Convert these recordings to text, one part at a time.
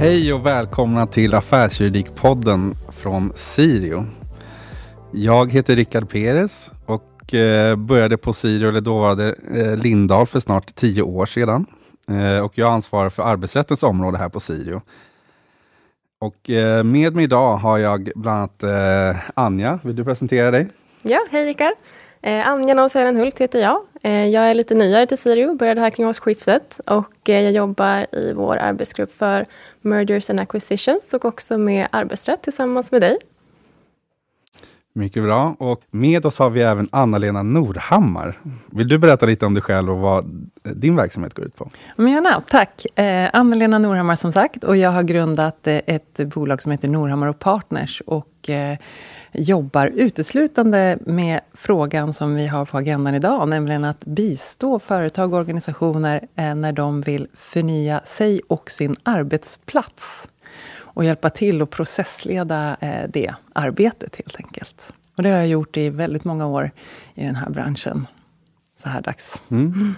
Hej och välkomna till Affärsjuridikpodden från Sirio. Jag heter Rickard Peres och eh, började på Sirio, eller dåvarande eh, Lindahl, för snart tio år sedan. Eh, och jag ansvarar för arbetsrättens område här på Sirio. Och eh, med mig idag har jag bland annat eh, Anja. Vill du presentera dig? Ja, hej Rickard. Eh, Anja Nausärenhult heter jag. Eh, jag är lite nyare till Sirio, började här kring årsskiftet och eh, jag jobbar i vår arbetsgrupp för Mergers and Acquisitions och också med arbetsrätt tillsammans med dig. Mycket bra. Och med oss har vi även Anna-Lena Norhammar. Vill du berätta lite om dig själv och vad din verksamhet går ut på? Men gärna, tack. Eh, Anna-Lena Norhammar som sagt och jag har grundat eh, ett bolag som heter Norhammar och Partners och eh, jobbar uteslutande med frågan som vi har på agendan idag, nämligen att bistå företag och organisationer eh, när de vill förnya sig och sin arbetsplats och hjälpa till att processleda eh, det arbetet helt enkelt. Och det har jag gjort i väldigt många år i den här branschen, så här dags. Mm.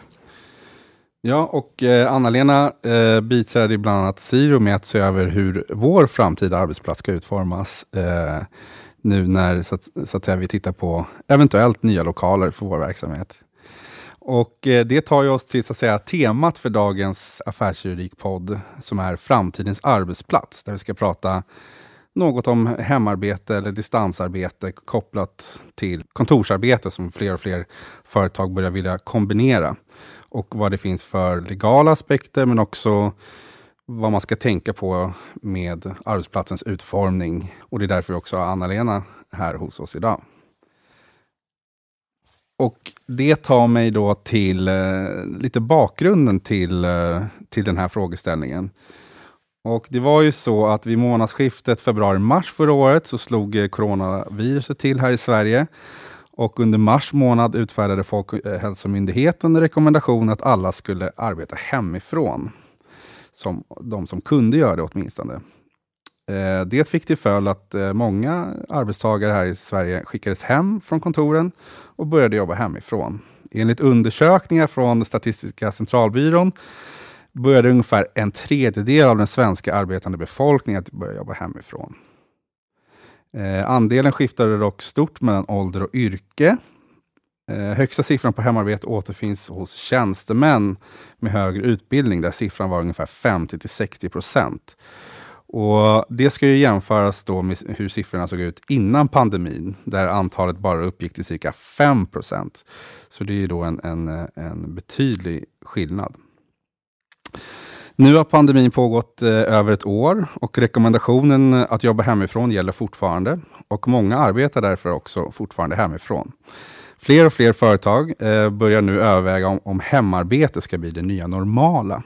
Ja, och eh, Anna-Lena eh, biträder bland annat Siro med att se över hur vår framtida arbetsplats ska utformas. Eh, nu när så att, så att säga, vi tittar på eventuellt nya lokaler för vår verksamhet. Och eh, det tar ju oss till så att säga, temat för dagens affärsjuridikpodd, som är framtidens arbetsplats, där vi ska prata något om hemarbete eller distansarbete kopplat till kontorsarbete som fler och fler företag börjar vilja kombinera. Och vad det finns för legala aspekter, men också vad man ska tänka på med arbetsplatsens utformning. Och det är därför vi också har Anna-Lena här hos oss idag. Och det tar mig då till eh, lite bakgrunden till, eh, till den här frågeställningen. Och det var ju så att vid månadsskiftet februari-mars förra året så slog eh, coronaviruset till här i Sverige. Och under mars månad utfärdade Folkhälsomyndigheten eh, rekommendation att alla skulle arbeta hemifrån. Som de som kunde göra det åtminstone. Eh, det fick till följd att eh, många arbetstagare här i Sverige skickades hem från kontoren och började jobba hemifrån. Enligt undersökningar från Statistiska centralbyrån började ungefär en tredjedel av den svenska arbetande befolkningen att börja jobba hemifrån. Eh, andelen skiftade dock stort mellan ålder och yrke. Eh, högsta siffran på hemarbete återfinns hos tjänstemän med högre utbildning, där siffran var ungefär 50 60 procent. Och Det ska ju jämföras då med hur siffrorna såg ut innan pandemin, där antalet bara uppgick till cirka 5 procent. Så det är ju då en, en, eh, en betydlig skillnad. Nu har pandemin pågått eh, över ett år och rekommendationen att jobba hemifrån gäller fortfarande och många arbetar därför också fortfarande hemifrån. Fler och fler företag eh, börjar nu överväga om, om hemarbete ska bli det nya normala.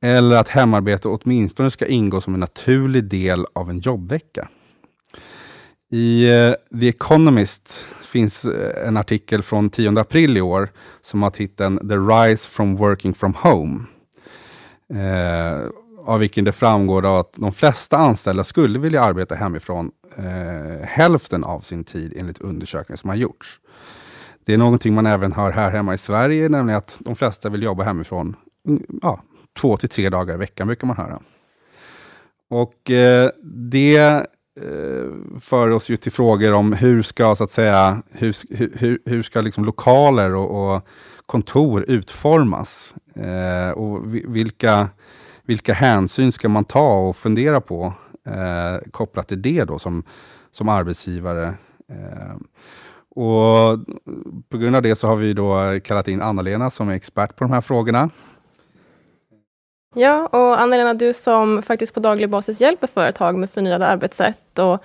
Eller att hemarbete åtminstone ska ingå som en naturlig del av en jobbvecka. I eh, The Economist finns eh, en artikel från 10 april i år som har titeln The Rise from Working from Home eh, av vilken det framgår att de flesta anställda skulle vilja arbeta hemifrån eh, hälften av sin tid enligt undersökningar som har gjorts. Det är någonting man även hör här hemma i Sverige, nämligen att de flesta vill jobba hemifrån mm, ja, två till tre dagar i veckan, brukar man höra. Och eh, det eh, för oss ju till frågor om hur ska, så att säga, hur, hur, hur ska liksom lokaler och, och kontor utformas? Eh, och vilka, vilka hänsyn ska man ta och fundera på eh, kopplat till det då som, som arbetsgivare? Eh, och på grund av det så har vi då kallat in Anna-Lena som är expert på de här frågorna. Ja, och Anna-Lena, du som faktiskt på daglig basis hjälper företag med förnyade arbetssätt och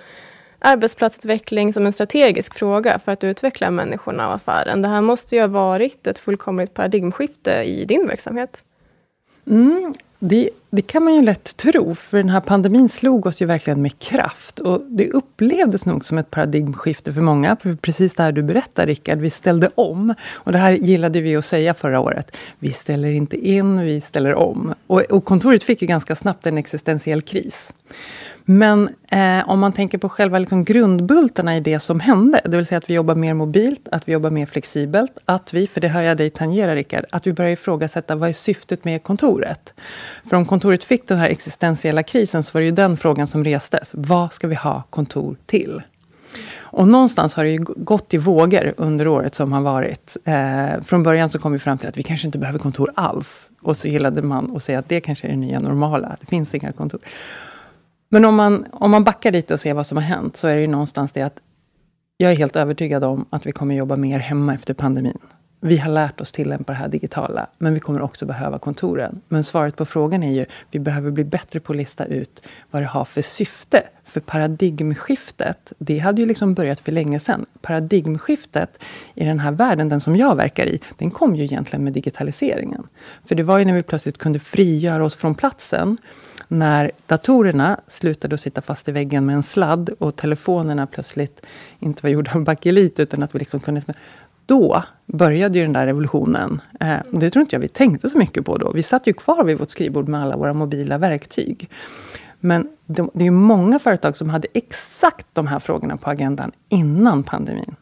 arbetsplatsutveckling som en strategisk fråga för att utveckla människorna och affären. Det här måste ju ha varit ett fullkomligt paradigmskifte i din verksamhet. Mm, det, det, kan man ju lätt tro, för den här pandemin slog oss ju verkligen med kraft. Och det upplevdes nog som ett paradigmskifte för många, för precis det här du berättar Rickard, vi ställde om. Och det här gillade vi att säga förra året. Vi ställer inte in, vi ställer om. Och, och kontoret fick ju ganska snabbt en existentiell kris. Men eh, om man tänker på själva liksom grundbultarna i det som hände, det vill säga att vi jobbar mer mobilt, att vi jobbar mer flexibelt, att vi, för det hör jag dig tangera Rickard, att vi börjar ifrågasätta vad är syftet med kontoret? För om kontoret fick den här existentiella krisen så var det ju den frågan som restes. Vad ska vi ha kontor till? Och någonstans har det ju gått i vågor under året som har varit. Eh, från början så kom vi fram till att vi kanske inte behöver kontor alls. Och så gillade man att säga att det kanske är det nya normala. Det finns inga kontor. Men om man, om man backar lite och ser vad som har hänt, så är det ju någonstans det att jag är helt övertygad om att vi kommer jobba mer hemma efter pandemin. Vi har lärt oss tillämpa det här digitala, men vi kommer också behöva kontoren. Men svaret på frågan är ju, vi behöver bli bättre på att lista ut vad det har för syfte. För paradigmskiftet, det hade ju liksom börjat för länge sedan. Paradigmskiftet i den här världen, den som jag verkar i, den kom ju egentligen med digitaliseringen. För det var ju när vi plötsligt kunde frigöra oss från platsen, när datorerna slutade att sitta fast i väggen med en sladd och telefonerna plötsligt inte var gjorda av bakelit, utan att vi liksom kunde då började ju den där revolutionen. Eh, det tror inte jag vi tänkte så mycket på då. Vi satt ju kvar vid vårt skrivbord med alla våra mobila verktyg. Men det, det är många företag som hade exakt de här frågorna på agendan innan pandemin.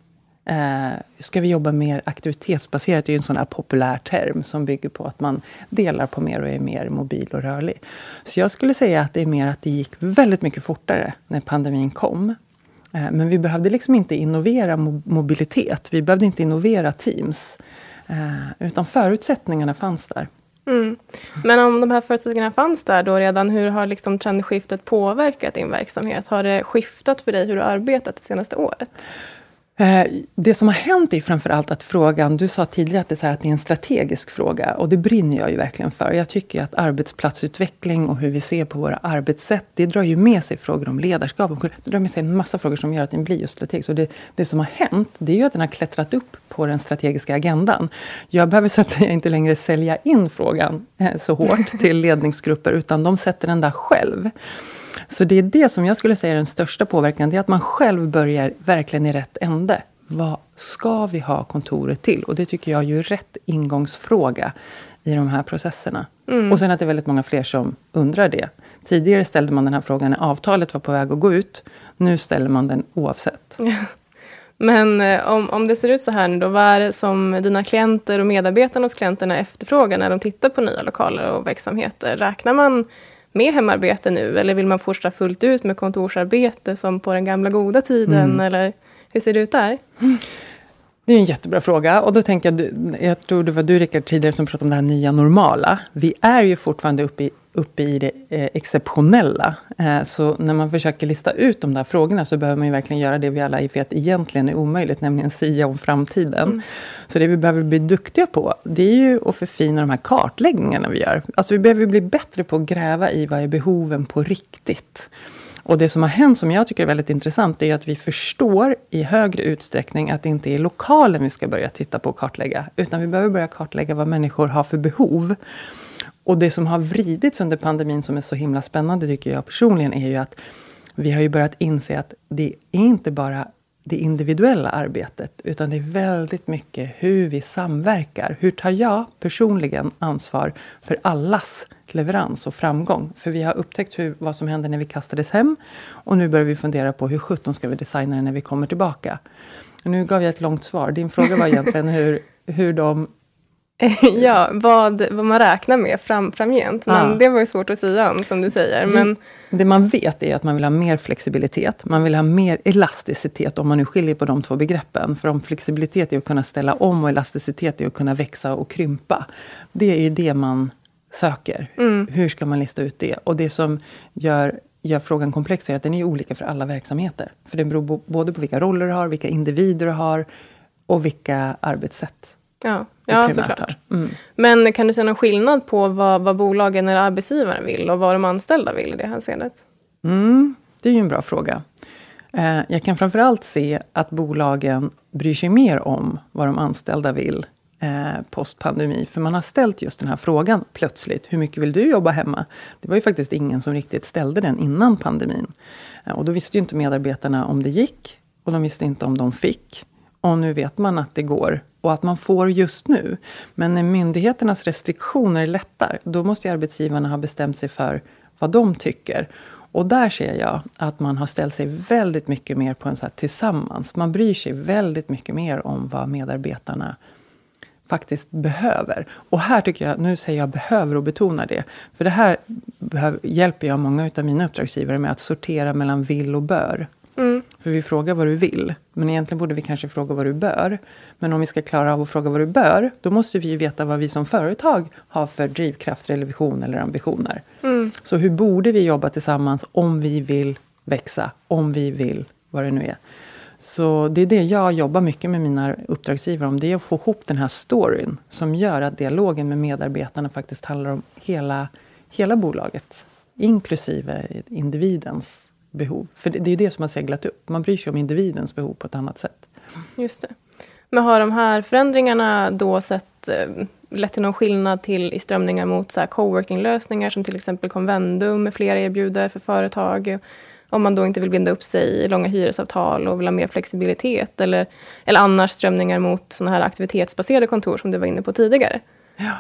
Eh, ska vi jobba mer aktivitetsbaserat? Det är ju en sån här populär term som bygger på att man delar på mer och är mer mobil och rörlig. Så jag skulle säga att det är mer att det gick väldigt mycket fortare när pandemin kom. Eh, men vi behövde liksom inte innovera mobilitet. Vi behövde inte innovera Teams. Eh, utan förutsättningarna fanns där. Mm. Men om de här förutsättningarna fanns där då redan, hur har liksom trendskiftet påverkat din verksamhet? Har det skiftat för dig hur du arbetat det senaste året? Eh, det som har hänt är framför allt att frågan, du sa tidigare att det, är, att det är en strategisk fråga och det brinner jag ju verkligen för. Jag tycker att arbetsplatsutveckling och hur vi ser på våra arbetssätt, det drar ju med sig frågor om ledarskap. Det drar med sig en massa frågor som gör att den blir just strategisk. Och det, det som har hänt, det är ju att den har klättrat upp på den strategiska agendan. Jag behöver så att säga inte längre sälja in frågan eh, så hårt till ledningsgrupper, utan de sätter den där själv. Så det är det som jag skulle säga är den största påverkan, det är att man själv börjar verkligen i rätt ände. Vad ska vi ha kontoret till? Och det tycker jag är ju rätt ingångsfråga i de här processerna. Mm. Och sen att det är väldigt många fler som undrar det. Tidigare ställde man den här frågan när avtalet var på väg att gå ut. Nu ställer man den oavsett. Men eh, om, om det ser ut så här nu då, vad är det som dina klienter och medarbetarna hos klienterna efterfrågar när de tittar på nya lokaler och verksamheter? Räknar man med hemarbete nu? Eller vill man fortsätta fullt ut med kontorsarbete som på den gamla goda tiden? Mm. Eller hur ser det ut där? Det är en jättebra fråga. Och då tänker jag, jag tror det var du Rickard tidigare som pratade om det här nya normala. Vi är ju fortfarande uppe i, uppe i det eh, exceptionella. Eh, så när man försöker lista ut de där frågorna så behöver man ju verkligen göra det vi alla vet egentligen är omöjligt, nämligen sia om framtiden. Mm. Så det vi behöver bli duktiga på, det är ju att förfina de här kartläggningarna vi gör. Alltså vi behöver bli bättre på att gräva i vad är behoven på riktigt. Och det som har hänt, som jag tycker är väldigt intressant, är att vi förstår i högre utsträckning att det inte är lokalen vi ska börja titta på och kartlägga, utan vi behöver börja kartlägga vad människor har för behov. Och det som har vridits under pandemin, som är så himla spännande, tycker jag personligen, är ju att vi har ju börjat inse att det är inte bara det individuella arbetet, utan det är väldigt mycket hur vi samverkar. Hur tar jag personligen ansvar för allas leverans och framgång? För vi har upptäckt hur, vad som hände när vi kastades hem och nu börjar vi fundera på hur sjutton ska vi designa det när vi kommer tillbaka? Nu gav jag ett långt svar. Din fråga var egentligen hur, hur de ja, vad, vad man räknar med fram, framgent. Men ja. det var ju svårt att säga om, som du säger. Men... Det man vet är att man vill ha mer flexibilitet. Man vill ha mer elasticitet, om man nu skiljer på de två begreppen. För om flexibilitet är att kunna ställa om och elasticitet är att kunna växa och krympa. Det är ju det man söker. Mm. Hur ska man lista ut det? Och det som gör gör frågan komplex är att den är olika för alla verksamheter. För det beror både på vilka roller du har, vilka individer du har och vilka arbetssätt Ja, ja såklart. Mm. Men kan du se någon skillnad på vad, vad bolagen eller arbetsgivaren vill och vad de anställda vill i det hänseendet? Mm, det är ju en bra fråga. Eh, jag kan framförallt se att bolagen bryr sig mer om vad de anställda vill eh, postpandemi. För man har ställt just den här frågan plötsligt. Hur mycket vill du jobba hemma? Det var ju faktiskt ingen som riktigt ställde den innan pandemin. Eh, och då visste ju inte medarbetarna om det gick och de visste inte om de fick. Och nu vet man att det går och att man får just nu. Men när myndigheternas restriktioner lättar, då måste arbetsgivarna ha bestämt sig för vad de tycker. Och där ser jag att man har ställt sig väldigt mycket mer på en så här tillsammans. Man bryr sig väldigt mycket mer om vad medarbetarna faktiskt behöver. Och här tycker jag, nu säger jag behöver och betonar det. För det här behöver, hjälper jag många av mina uppdragsgivare med att sortera mellan vill och bör. För vi frågar vad du vill, men egentligen borde vi kanske fråga vad du bör. Men om vi ska klara av att fråga vad du bör, då måste vi ju veta vad vi som företag har för drivkraft, eller vision eller ambitioner. Mm. Så hur borde vi jobba tillsammans om vi vill växa, om vi vill vad det nu är. Så det är det jag jobbar mycket med mina uppdragsgivare om. Det är att få ihop den här storyn som gör att dialogen med medarbetarna faktiskt handlar om hela, hela bolaget. Inklusive individens behov. För det, det är det som har seglat upp. Man bryr sig om individens behov på ett annat sätt. Just det. Men har de här förändringarna då sett, eh, lett till någon skillnad till i strömningar mot så coworking-lösningar som till exempel Convendum med flera erbjuder för företag? Om man då inte vill binda upp sig i långa hyresavtal och vill ha mer flexibilitet. Eller, eller annars strömningar mot sådana här aktivitetsbaserade kontor som du var inne på tidigare. Ja.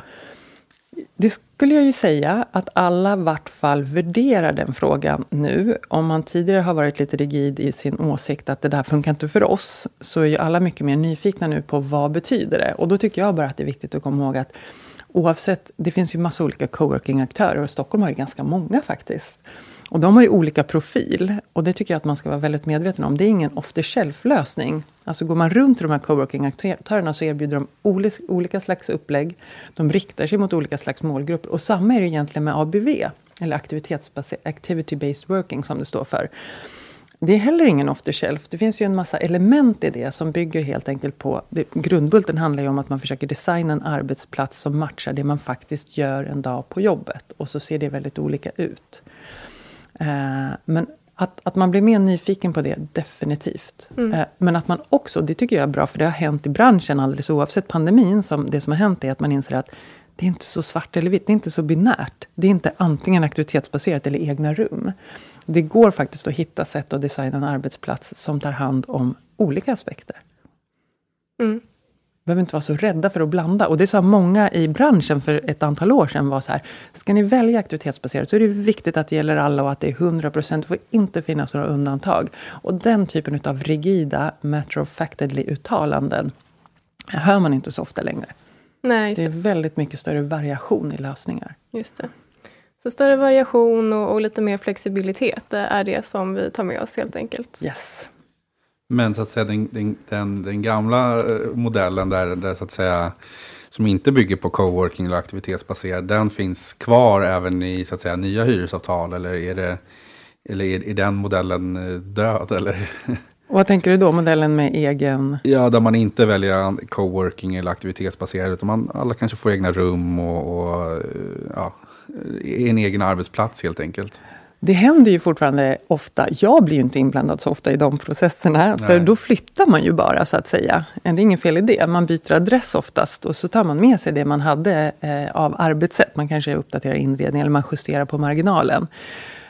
Det skulle jag ju säga att alla vart fall värderar den frågan nu. Om man tidigare har varit lite rigid i sin åsikt att det där funkar inte för oss, så är ju alla mycket mer nyfikna nu på vad betyder det? Och då tycker jag bara att det är viktigt att komma ihåg att oavsett, det finns ju massa olika coworking-aktörer och Stockholm har ju ganska många faktiskt. Och de har ju olika profil och det tycker jag att man ska vara väldigt medveten om. Det är ingen off the shelf-lösning. Alltså går man runt de här coworking-aktörerna så erbjuder de olika slags upplägg. De riktar sig mot olika slags målgrupper. Och samma är det egentligen med ABV, eller Activity-Based Working som det står för. Det är heller ingen off the shelf. Det finns ju en massa element i det som bygger helt enkelt på... Det, grundbulten handlar ju om att man försöker designa en arbetsplats som matchar det man faktiskt gör en dag på jobbet. Och så ser det väldigt olika ut. Eh, men att, att man blir mer nyfiken på det, definitivt. Mm. Eh, men att man också, det tycker jag är bra, för det har hänt i branschen alldeles oavsett pandemin. Som det som har hänt är att man inser att det är inte så svart eller vitt, det är inte så binärt. Det är inte antingen aktivitetsbaserat eller egna rum. Det går faktiskt att hitta sätt att designa en arbetsplats som tar hand om olika aspekter. Mm behöver inte vara så rädda för att blanda. Och det sa många i branschen för ett antal år sedan var så här, ska ni välja aktivitetsbaserat så är det viktigt att det gäller alla och att det är 100 procent. Det får inte finnas några undantag. Och den typen av rigida, matter of factedly-uttalanden hör man inte så ofta längre. Nej, det. det är väldigt mycket större variation i lösningar. Just det. Så större variation och, och lite mer flexibilitet är det som vi tar med oss helt enkelt. Yes. Men så att säga den, den, den, den gamla eh, modellen där, där så att säga som inte bygger på coworking eller aktivitetsbaserad, den finns kvar även i så att säga nya hyresavtal eller är, det, eller är, är den modellen eh, död? Eller? vad tänker du då, modellen med egen? Ja, där man inte väljer coworking eller aktivitetsbaserad, utan man, alla kanske får egna rum och, och eh, ja, en egen arbetsplats helt enkelt det händer ju fortfarande ofta. Jag blir ju inte inblandad så ofta i de processerna, Nej. för då flyttar man ju bara, så att säga. Det är inget fel i det. Man byter adress oftast och så tar man med sig det man hade eh, av arbetssätt. Man kanske uppdaterar inredning eller man justerar på marginalen.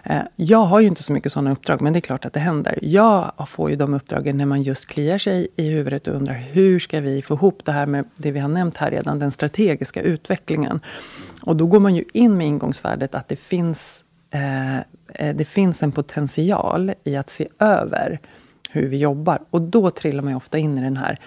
Eh, jag har ju inte så mycket sådana uppdrag, men det är klart att det händer. Jag får ju de uppdragen när man just kliar sig i huvudet och undrar hur ska vi få ihop det här med det vi har nämnt här redan, den strategiska utvecklingen. Och då går man ju in med ingångsvärdet att det finns Eh, eh, det finns en potential i att se över hur vi jobbar. Och då trillar man ofta in i den här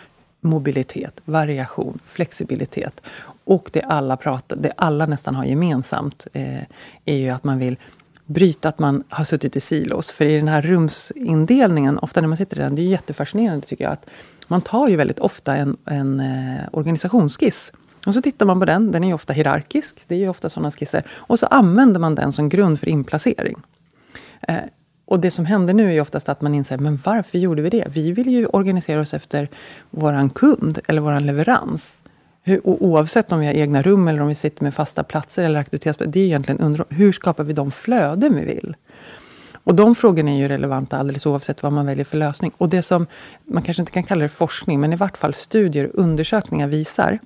mobilitet, variation, flexibilitet. Och det alla, pratar, det alla nästan har gemensamt eh, är ju att man vill bryta att man har suttit i silos. För i den här rumsindelningen, ofta när man sitter i den, det är jättefascinerande tycker jag, att man tar ju väldigt ofta en, en eh, organisationsskiss och så tittar man på den, den är ju ofta hierarkisk, det är ju ofta sådana skisser. Och så använder man den som grund för inplacering. Eh, och det som händer nu är oftast att man inser, men varför gjorde vi det? Vi vill ju organisera oss efter våran kund eller våran leverans. Hur, oavsett om vi har egna rum eller om vi sitter med fasta platser eller aktivitetsplatser. Det är egentligen under, hur skapar vi de flöden vi vill? Och de frågorna är ju relevanta alldeles oavsett vad man väljer för lösning. Och det som, man kanske inte kan kalla det forskning, men i vart fall studier och undersökningar visar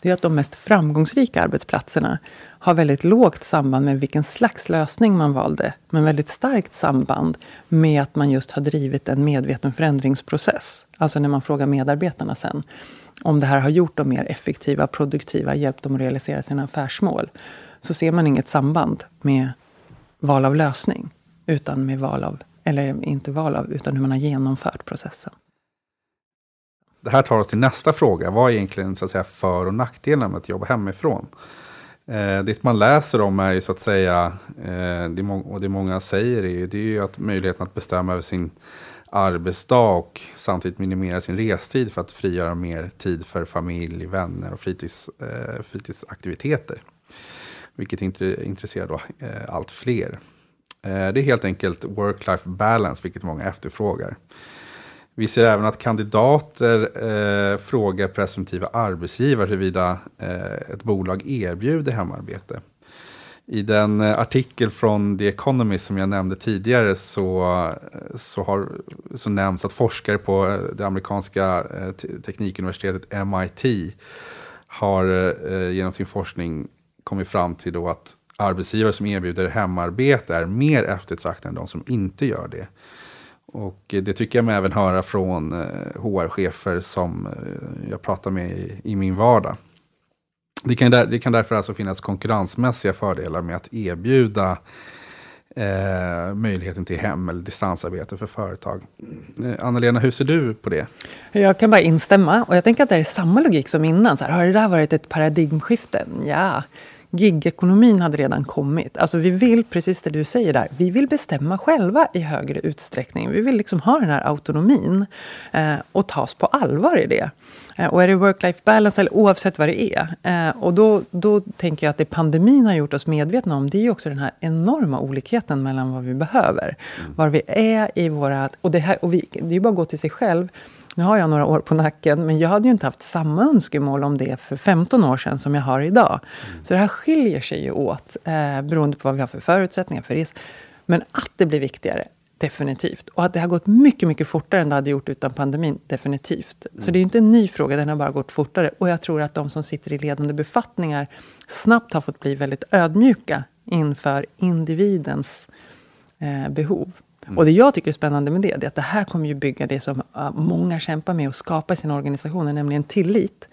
det är att de mest framgångsrika arbetsplatserna har väldigt lågt samband med vilken slags lösning man valde, men väldigt starkt samband med att man just har drivit en medveten förändringsprocess. Alltså när man frågar medarbetarna sen om det här har gjort dem mer effektiva, produktiva, hjälpt dem att realisera sina affärsmål, så ser man inget samband med val av lösning. utan med val av, eller inte val av, utan hur man har genomfört processen. Det här tar oss till nästa fråga. Vad är egentligen så att säga, för och nackdelar med att jobba hemifrån? Eh, det man läser om är ju så att säga, eh, det och det många säger är, det är ju att möjligheten att bestämma över sin arbetsdag och samtidigt minimera sin restid för att frigöra mer tid för familj, vänner och fritids, eh, fritidsaktiviteter. Vilket intresserar då eh, allt fler. Eh, det är helt enkelt work-life balance, vilket många efterfrågar. Vi ser även att kandidater eh, frågar presumtiva arbetsgivare huruvida eh, ett bolag erbjuder hemarbete. I den eh, artikel från The Economist som jag nämnde tidigare så, eh, så, har, så nämns att forskare på eh, det amerikanska teknikuniversitetet MIT har eh, genom sin forskning kommit fram till då att arbetsgivare som erbjuder hemarbete är mer eftertraktade än de som inte gör det. Och det tycker jag mig även höra från eh, HR-chefer som eh, jag pratar med i, i min vardag. Det kan, där, det kan därför alltså finnas konkurrensmässiga fördelar med att erbjuda eh, möjligheten till hem eller distansarbete för företag. Eh, Anna-Lena, hur ser du på det? Jag kan bara instämma. Och jag tänker att det är samma logik som innan. Så här, har det där varit ett paradigmskifte? Ja, gigekonomin hade redan kommit. Alltså vi vill, precis det du säger där, vi vill bestämma själva i högre utsträckning. Vi vill liksom ha den här autonomin eh, och tas på allvar i det. Eh, och är det work-life balance, eller oavsett vad det är. Eh, och då, då tänker jag att det pandemin har gjort oss medvetna om, det är också den här enorma olikheten mellan vad vi behöver. Mm. Var vi är i våra... Och det, här, och vi, det är ju bara att gå till sig själv. Nu har jag några år på nacken, men jag hade ju inte haft samma önskemål om det för 15 år sedan som jag har idag. Mm. Så det här skiljer sig ju åt, eh, beroende på vad vi har för förutsättningar för res. Men att det blir viktigare, definitivt. Och att det har gått mycket, mycket fortare än det hade gjort utan pandemin, definitivt. Mm. Så det är inte en ny fråga, den har bara gått fortare. Och jag tror att de som sitter i ledande befattningar snabbt har fått bli väldigt ödmjuka inför individens eh, behov. Mm. Och det jag tycker är spännande med det, det är att det här kommer ju bygga det som många kämpar med att skapa i sina organisationer, nämligen tillit.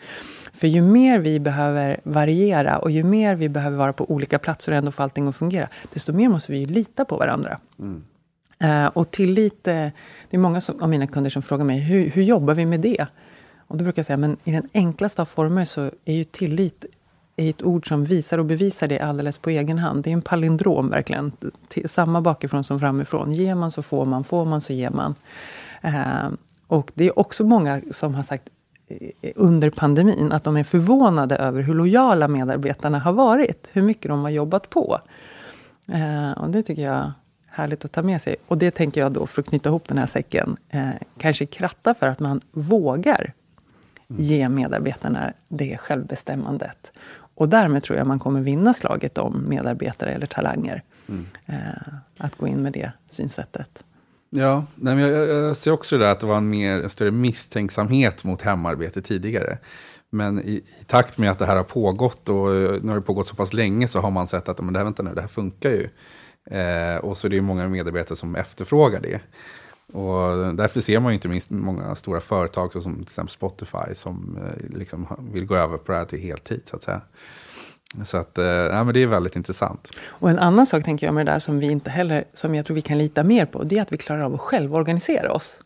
För ju mer vi behöver variera och ju mer vi behöver vara på olika platser och ändå få allting att fungera, desto mer måste vi ju lita på varandra. Mm. Uh, och tillit, uh, det är många som, av mina kunder som frågar mig, hur, hur jobbar vi med det? Och då brukar jag säga, men i den enklaste av former så är ju tillit är ett ord som visar och bevisar det alldeles på egen hand. Det är en palindrom verkligen. Samma bakifrån som framifrån. Ger man så får man, får man så ger man. Eh, och det är också många som har sagt eh, under pandemin att de är förvånade över hur lojala medarbetarna har varit. Hur mycket de har jobbat på. Eh, och det tycker jag är härligt att ta med sig. Och det tänker jag då, för att knyta ihop den här säcken, eh, kanske kratta för att man vågar mm. ge medarbetarna det självbestämmandet. Och därmed tror jag man kommer vinna slaget om medarbetare eller talanger. Mm. Eh, att gå in med det synsättet. Ja, nej, men jag, jag, ser också det där att det var en, mer, en större misstänksamhet mot hemarbete tidigare. Men i, i, takt med att det här har pågått och nu har det pågått så pass länge så har man sett att men det här, vänta nu, det här funkar ju. Eh, och så är det många medarbetare som efterfrågar det. Och därför ser man ju inte minst många stora företag, som till exempel Spotify, som eh, liksom vill gå över på det här till heltid, så att säga. Så att, eh, ja, men det är väldigt intressant. Och en annan sak tänker jag med det där som vi inte heller, som jag tror vi kan lita mer på, det är att vi klarar av att självorganisera oss.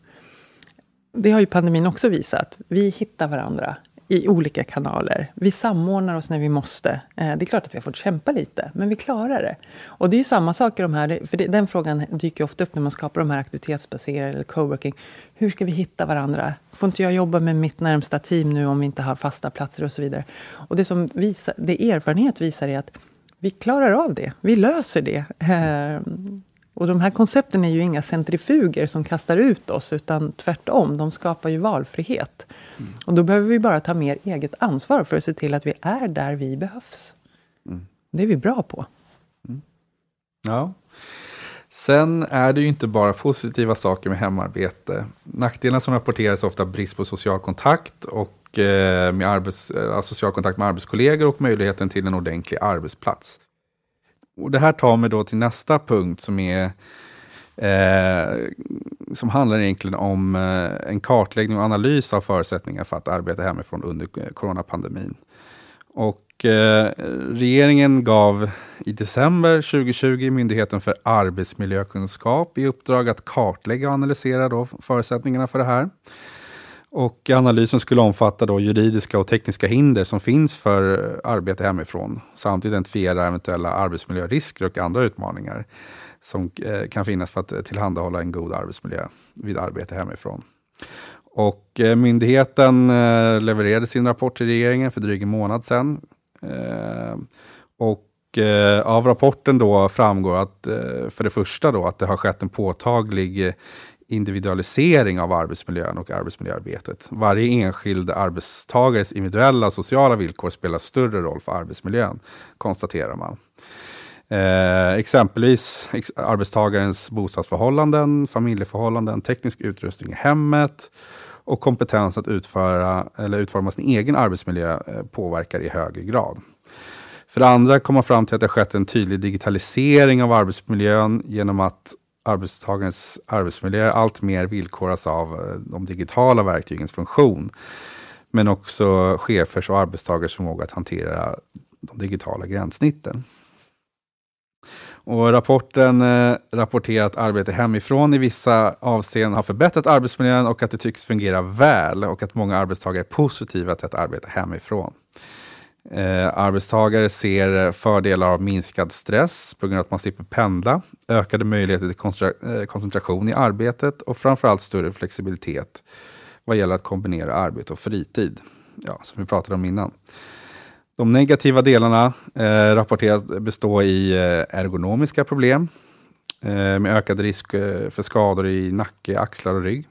Det har ju pandemin också visat. Vi hittar varandra i olika kanaler. Vi samordnar oss när vi måste. Eh, det är klart att vi har fått kämpa lite, men vi klarar det. Och det är ju samma sak i de här, för den frågan dyker ofta upp när man skapar de här aktivitetsbaserade eller coworking. Hur ska vi hitta varandra? Får inte jag jobba med mitt närmsta team nu om vi inte har fasta platser och så vidare? Och det som visar, det erfarenhet visar är att vi klarar av det. Vi löser det. Eh, och de här koncepten är ju inga centrifuger som kastar ut oss, utan tvärtom, de skapar ju valfrihet. Mm. Och då behöver vi bara ta mer eget ansvar för att se till att vi är där vi behövs. Mm. Det är vi bra på. Mm. Ja. Sen är det ju inte bara positiva saker med hemarbete. Nackdelarna som rapporteras är ofta brist på social kontakt och eh, med arbets, eh, social kontakt med arbetskollegor och möjligheten till en ordentlig arbetsplats. Och det här tar mig då till nästa punkt som är eh, som handlar egentligen om eh, en kartläggning och analys av förutsättningar för att arbeta hemifrån under coronapandemin. Och eh, regeringen gav i december 2020 Myndigheten för arbetsmiljökunskap i uppdrag att kartlägga och analysera då förutsättningarna för det här. Och analysen skulle omfatta då juridiska och tekniska hinder som finns för arbete hemifrån, samt identifiera eventuella arbetsmiljörisker och andra utmaningar som eh, kan finnas för att tillhandahålla en god arbetsmiljö vid arbete hemifrån. Och eh, myndigheten eh, levererade sin rapport till regeringen för drygt en månad sedan. Och av rapporten då framgår att för det första då att det har skett en påtaglig individualisering av arbetsmiljön och arbetsmiljöarbetet. Varje enskild arbetstagares individuella sociala villkor spelar större roll för arbetsmiljön, konstaterar man. Eh, exempelvis ex arbetstagarens bostadsförhållanden, familjeförhållanden, teknisk utrustning i hemmet och kompetens att utföra eller utforma sin egen arbetsmiljö eh, påverkar i högre grad. För det andra kommer man fram till att det skett en tydlig digitalisering av arbetsmiljön genom att arbetstagarens arbetsmiljö allt mer villkoras av eh, de digitala verktygens funktion. Men också chefers och arbetstagares förmåga att hantera de digitala gränssnitten. Och rapporten eh, rapporterar att arbete hemifrån i vissa avseenden har förbättrat arbetsmiljön och att det tycks fungera väl och att många arbetstagare är positiva till att arbeta hemifrån. Eh, arbetstagare ser fördelar av minskad stress på grund av att man slipper pendla, ökade möjligheter till koncentra eh, koncentration i arbetet och framförallt större flexibilitet vad gäller att kombinera arbete och fritid. Ja, som vi pratade om innan. De negativa delarna eh, rapporteras bestå i eh, ergonomiska problem eh, med ökad risk eh, för skador i nacke, axlar och rygg.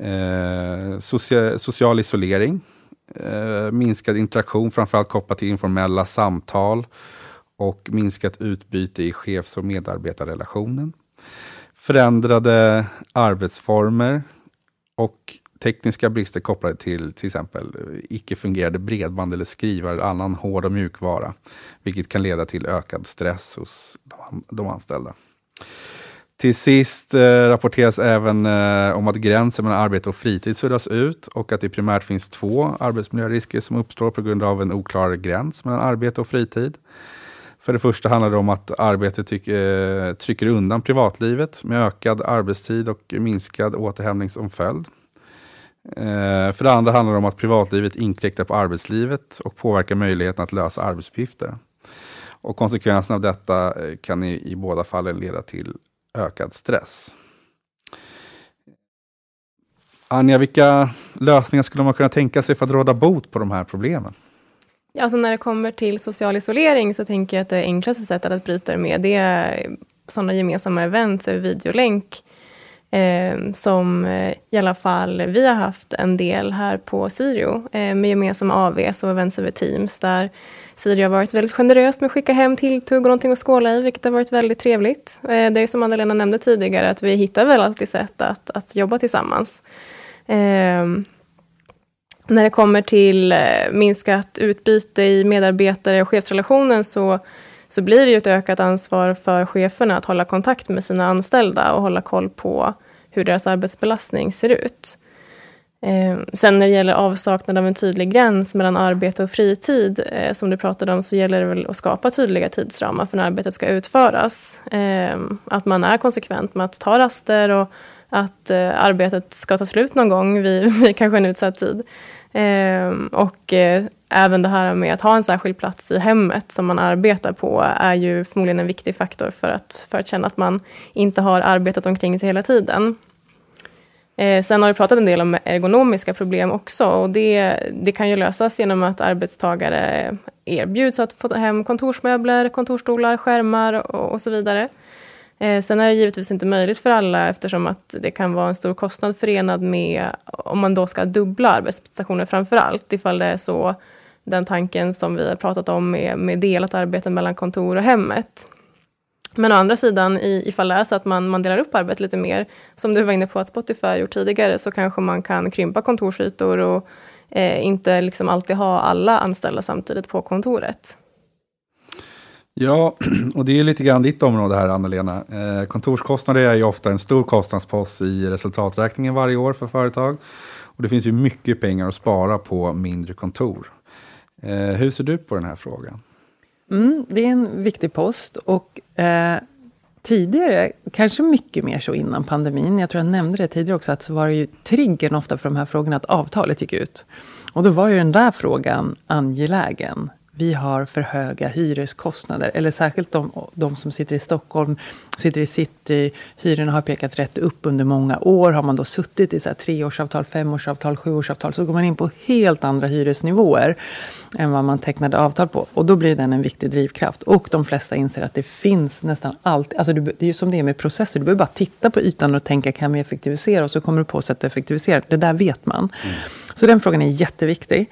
Eh, socia social isolering, eh, minskad interaktion, framförallt kopplat till informella samtal och minskat utbyte i chefs och medarbetarrelationen. Förändrade arbetsformer och tekniska brister kopplade till till exempel eh, icke-fungerande bredband eller skrivare eller annan hård och mjukvara, vilket kan leda till ökad stress hos de, de anställda. Till sist eh, rapporteras även eh, om att gränsen mellan arbete och fritid suddas ut och att det primärt finns två arbetsmiljörisker som uppstår på grund av en oklar gräns mellan arbete och fritid. För det första handlar det om att arbetet tyck, eh, trycker undan privatlivet med ökad arbetstid och minskad återhämtning som följd. Eh, för det andra handlar det om att privatlivet inkräktar på arbetslivet och påverkar möjligheten att lösa arbetsuppgifter. Och konsekvenserna av detta eh, kan i, i båda fallen leda till ökad stress. Anja, vilka lösningar skulle man kunna tänka sig för att råda bot på de här problemen? Ja, alltså när det kommer till social isolering så tänker jag att det enklaste sättet att bryta det med det är sådana gemensamma events, över videolänk Ehm, eh, som i alla fall vi har haft en del här på Sirio eh, med gemensamma AVs och events över Teams där Sirio har varit väldigt generöst med att skicka hem tilltugg och någonting att skåla i, vilket har varit väldigt trevligt. Eh, det är som Anna-Lena nämnde tidigare, att vi hittar väl alltid sätt att, att jobba tillsammans. Ehm, när det kommer till eh, minskat utbyte i medarbetare och chefsrelationen så så blir det ju ett ökat ansvar för cheferna att hålla kontakt med sina anställda och hålla koll på hur deras arbetsbelastning ser ut. Eh, sen när det gäller avsaknad av en tydlig gräns mellan arbete och fritid, eh, som du pratade om, så gäller det väl att skapa tydliga tidsramar för när arbetet ska utföras. Eh, att man är konsekvent med att ta raster och att eh, arbetet ska ta slut någon gång vid, vid kanske en utsatt tid. Eh, och eh, även det här med att ha en särskild plats i hemmet som man arbetar på är ju förmodligen en viktig faktor för att, för att känna att man inte har arbetat omkring sig hela tiden. Eh, sen har vi pratat en del om ergonomiska problem också och det, det kan ju lösas genom att arbetstagare erbjuds att få hem kontorsmöbler, kontorsstolar, skärmar och, och så vidare. Eh, sen är det givetvis inte möjligt för alla eftersom att det kan vara en stor kostnad förenad med om man då ska dubbla arbetsprestationer framför allt ifall det är så den tanken som vi har pratat om med, med delat arbete mellan kontor och hemmet. Men å andra sidan, i, ifall det är så att man, man delar upp arbetet lite mer, som du var inne på att Spotify har gjort tidigare, så kanske man kan krympa kontorsytor och eh, inte liksom alltid ha alla anställda samtidigt på kontoret. Ja, och det är lite grann ditt område här Anna-Lena. Eh, kontorskostnader är ju ofta en stor kostnadspost i resultaträkningen varje år för företag. Och det finns ju mycket pengar att spara på mindre kontor. Eh, hur ser du på den här frågan? Mm, det är en viktig post och eh, tidigare, kanske mycket mer så innan pandemin, jag tror jag nämnde det tidigare också, att så var det ju triggern ofta för de här frågorna att avtalet gick ut. Och då var ju den där frågan angelägen vi har för höga hyreskostnader. Eller särskilt de, de som sitter i Stockholm, sitter i city. Hyrorna har pekat rätt upp under många år. Har man då suttit i så här treårsavtal, femårsavtal, sjuårsavtal så går man in på helt andra hyresnivåer än vad man tecknade avtal på. Och då blir den en viktig drivkraft. Och de flesta inser att det finns nästan allt. Alltså det är ju som det är med processer. Du behöver bara titta på ytan och tänka, kan vi effektivisera? Och så kommer du på sätt att effektivisera. Det där vet man. Mm. Så den frågan är jätteviktig.